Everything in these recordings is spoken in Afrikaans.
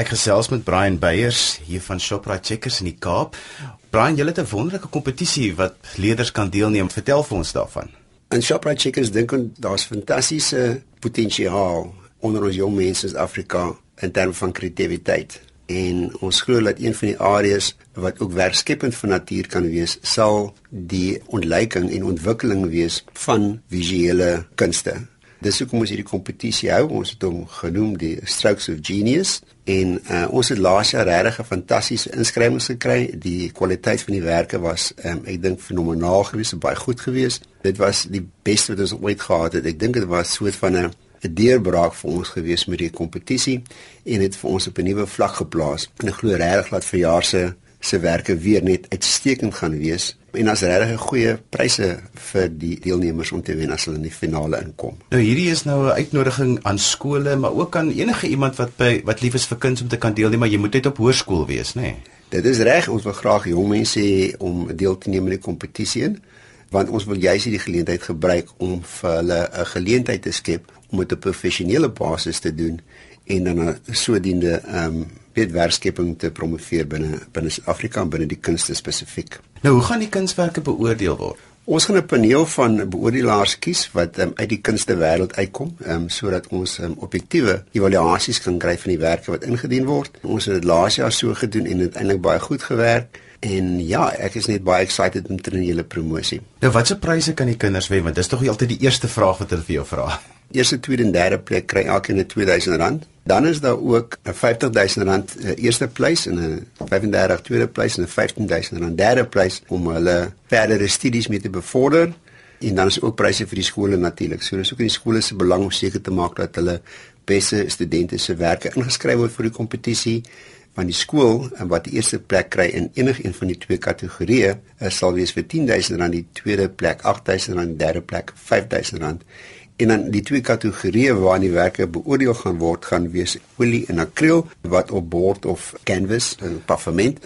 Ek gesels met Brian Beyers hier van Shoprite Checkers in die Kaap. Brian, julle het 'n wonderlike kompetisie wat leerders kan deelneem. Vertel vir ons daarvan. In Shoprite Checkers dink ons daar's fantastiese potensiaal onder ons jong mense in Afrika in terme van kreatiwiteit. En ons glo dat een van die areas wat ook werkskepend vir natuur kan wees, sal die ontleiking en ontwikkeling wees van visuele kunste. Dis hoekom ons hierdie kompetisie hou. Ons het hom genoem die Strokes of Genius en uh, ons het laas jaar regtig 'n fantastiese inskrywings gekry. Die kwaliteit van die werke was um, ek dink fenomenaal geweest, baie goed geweest. Dit was die beste wat ons ooit gehad het. Ek dink dit was so 'n van 'n 'n deurbraak vir ons gewees met die kompetisie en dit vir ons op 'n nuwe vlak geplaas. En ek glo regtig dat vir jaar se se werke weer net uitstekend gaan wees en as regtig 'n goeie pryse vir die deelnemers om te wen as hulle in die finale inkom. Nou hierdie is nou 'n uitnodiging aan skole, maar ook aan enige iemand wat by wat lief is vir kinders om te kan deelneem, maar jy moet net op hoërskool wees, nê? Nee? Dit is reg, ons wil graag jong mense hê om deel te neem aan die kompetisie in, want ons wil juis hierdie geleentheid gebruik om vir hulle 'n geleentheid te skep om dit op professionele basis te doen en dan sodoende ehm um, weet werkskeping te promoveer binne binne Suid-Afrika en binne die kunste spesifiek. Nou, hoe gaan die kunswerke beoordeel word? Ons gaan 'n paneel van beoordelaars kies wat um, uit die kunste wêreld uitkom, um, sodat ons um, objektiewe evaluasies kan kry van die werke wat ingedien word. Ons het dit laas jaar so gedoen en dit eintlik baie goed gewerk. En ja, ek is net baie excited om te doen julle promosie. Nou, watse pryse kan die kinders wen? Want dis tog altyd die eerste vraag wat hulle vir jou vra eerste, tweede en derde plek kry elkeen 'n R2000. Dan is daar ook 'n R50000 eerste plek en 'n 35 tweede plek en 'n R15000 derde plek om hulle verdere studies mee te bevorder. En dan is ook pryse vir die skole natuurlik. So dis ook in die skole se belang om seker te maak dat hulle beste studente se werke ingeskryf word vir die kompetisie van die skool en wat die eerste plek kry in enigiets van die twee kategorieë sal wees vir R10000, die tweede plek R8000 en die derde plek R5000 en dan die twee kategorieë waarin die werke beoordeel gaan word gaan wees olie en akriel wat op bord of canvas en pavement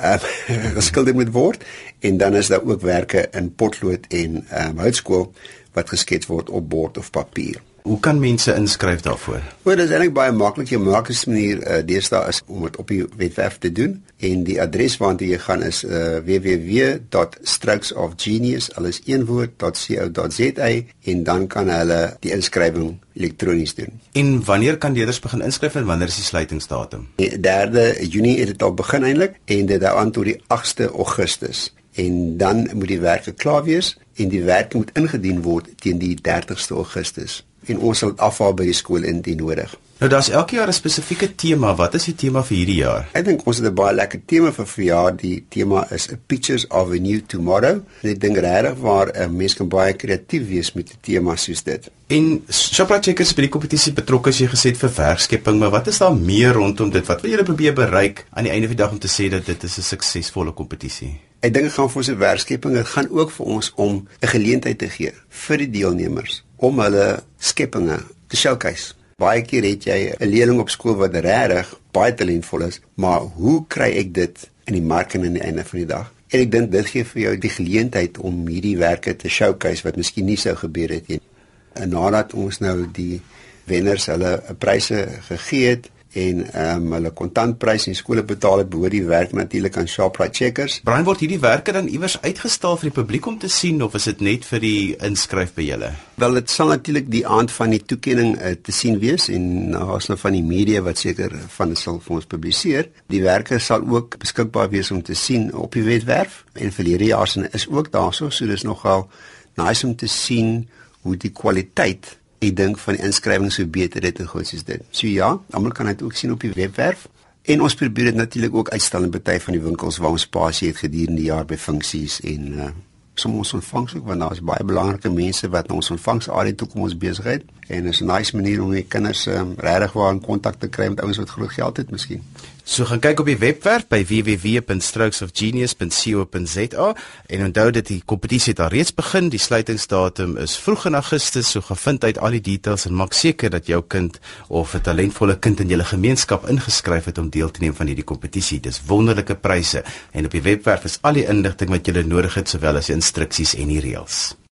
uh, geskilder moet word en dan is daar ook werke in potlood en um, houtskool wat geskets word op bord of papier. Hoe kan mense inskryf daarvoor? Wel, dit is eintlik baie maklik. Die maklikste manier uh, deesdae is om dit op die webwerf te doen en die adres waarna jy gaan is uh, www.strokesofgenius.co.za en dan kan hulle die inskrywing elektronies doen. En wanneer kan leerders begin inskryf en wanneer is die sluitingsdatum? Die 3de Junie het dit al begin eintlik en dit hou aan tot die 8ste Augustus en dan moet die werke klaar wees en die werk moet ingedien word teen die 30ste Augustus en ons sal afhaal by die skool indien nodig. Nou daar's elke jaar 'n spesifieke tema. Wat is die tema vir hierdie jaar? Ek dink ons het 'n baie lekker tema vir verjaar. Die tema is a pictures of a new tomorrow. En ek dink regtig waar 'n mens kan baie kreatief wees met 'n tema soos dit. En Shoprite Checkers by die kompetisie betrokke as jy gesê het vir werkskepping, maar wat is daar meer rondom dit? Wat wil julle probeer bereik aan die einde van die dag om te sê dat dit is 'n suksesvolle kompetisie? Ek dink dit gaan vir ons 'n werkskepping. Dit gaan ook vir ons om 'n geleentheid te gee vir die deelnemers om hulle skepinge te showcase. Baie keer het jy 'n leerling op skool wat regtig baie talentvol is, maar hoe kry ek dit in die mark en aan die einde van die dag? En ek dink dit gee vir jou die geleentheid om hierdie werke te showcase wat miskien nie sou gebeur het nie. En nadat ons nou die wenners hulle pryse gegee het, en ehm um, hulle kontantprys en skole betaal het behoort die werk natuurlik aan Shoprite Checkers. Brian word hierdie werke dan iewers uitgestal vir die publiek om te sien of is dit net vir die inskryf by julle? Wel dit sal natuurlik die aand van die toekenning uh, te sien wees en daar's nou van die media wat seker van sal vir ons publiseer. Die werke sal ook beskikbaar wees om te sien op die webwerf en verlede jaar se is ook daarso, so dis nogal nice om te sien hoe die kwaliteit ek dink van die inskrywings so beter dit en goed soos dit. So ja, almal kan dit ook sien op die webwerf. En ons probeer dit natuurlik ook uitstal in baie van die winkels waar ons spasie het gedurende die jaar by funksies en uh som ons ontvangs ook want daar is baie belangrike mense wat na ons ontvangsarea toe kom ons besigheid en is 'n nice manier om die kinders um, regtig waar in kontak te kry met ouens wat groot geld het miskien. So gaan kyk op die webwerf by www.strokesofgenius.co.za en onthou dat die kompetisie daar reeds begin. Die sluitingsdatum is vroeg in Augustus. So gaan vind uit al die details en maak seker dat jou kind of 'n talentvolle kind in julle gemeenskap ingeskryf het om deel te neem van hierdie kompetisie. Dis wonderlike pryse en op die webwerf is al die inligting wat jy nodig het sowel as die instruksies en die reëls.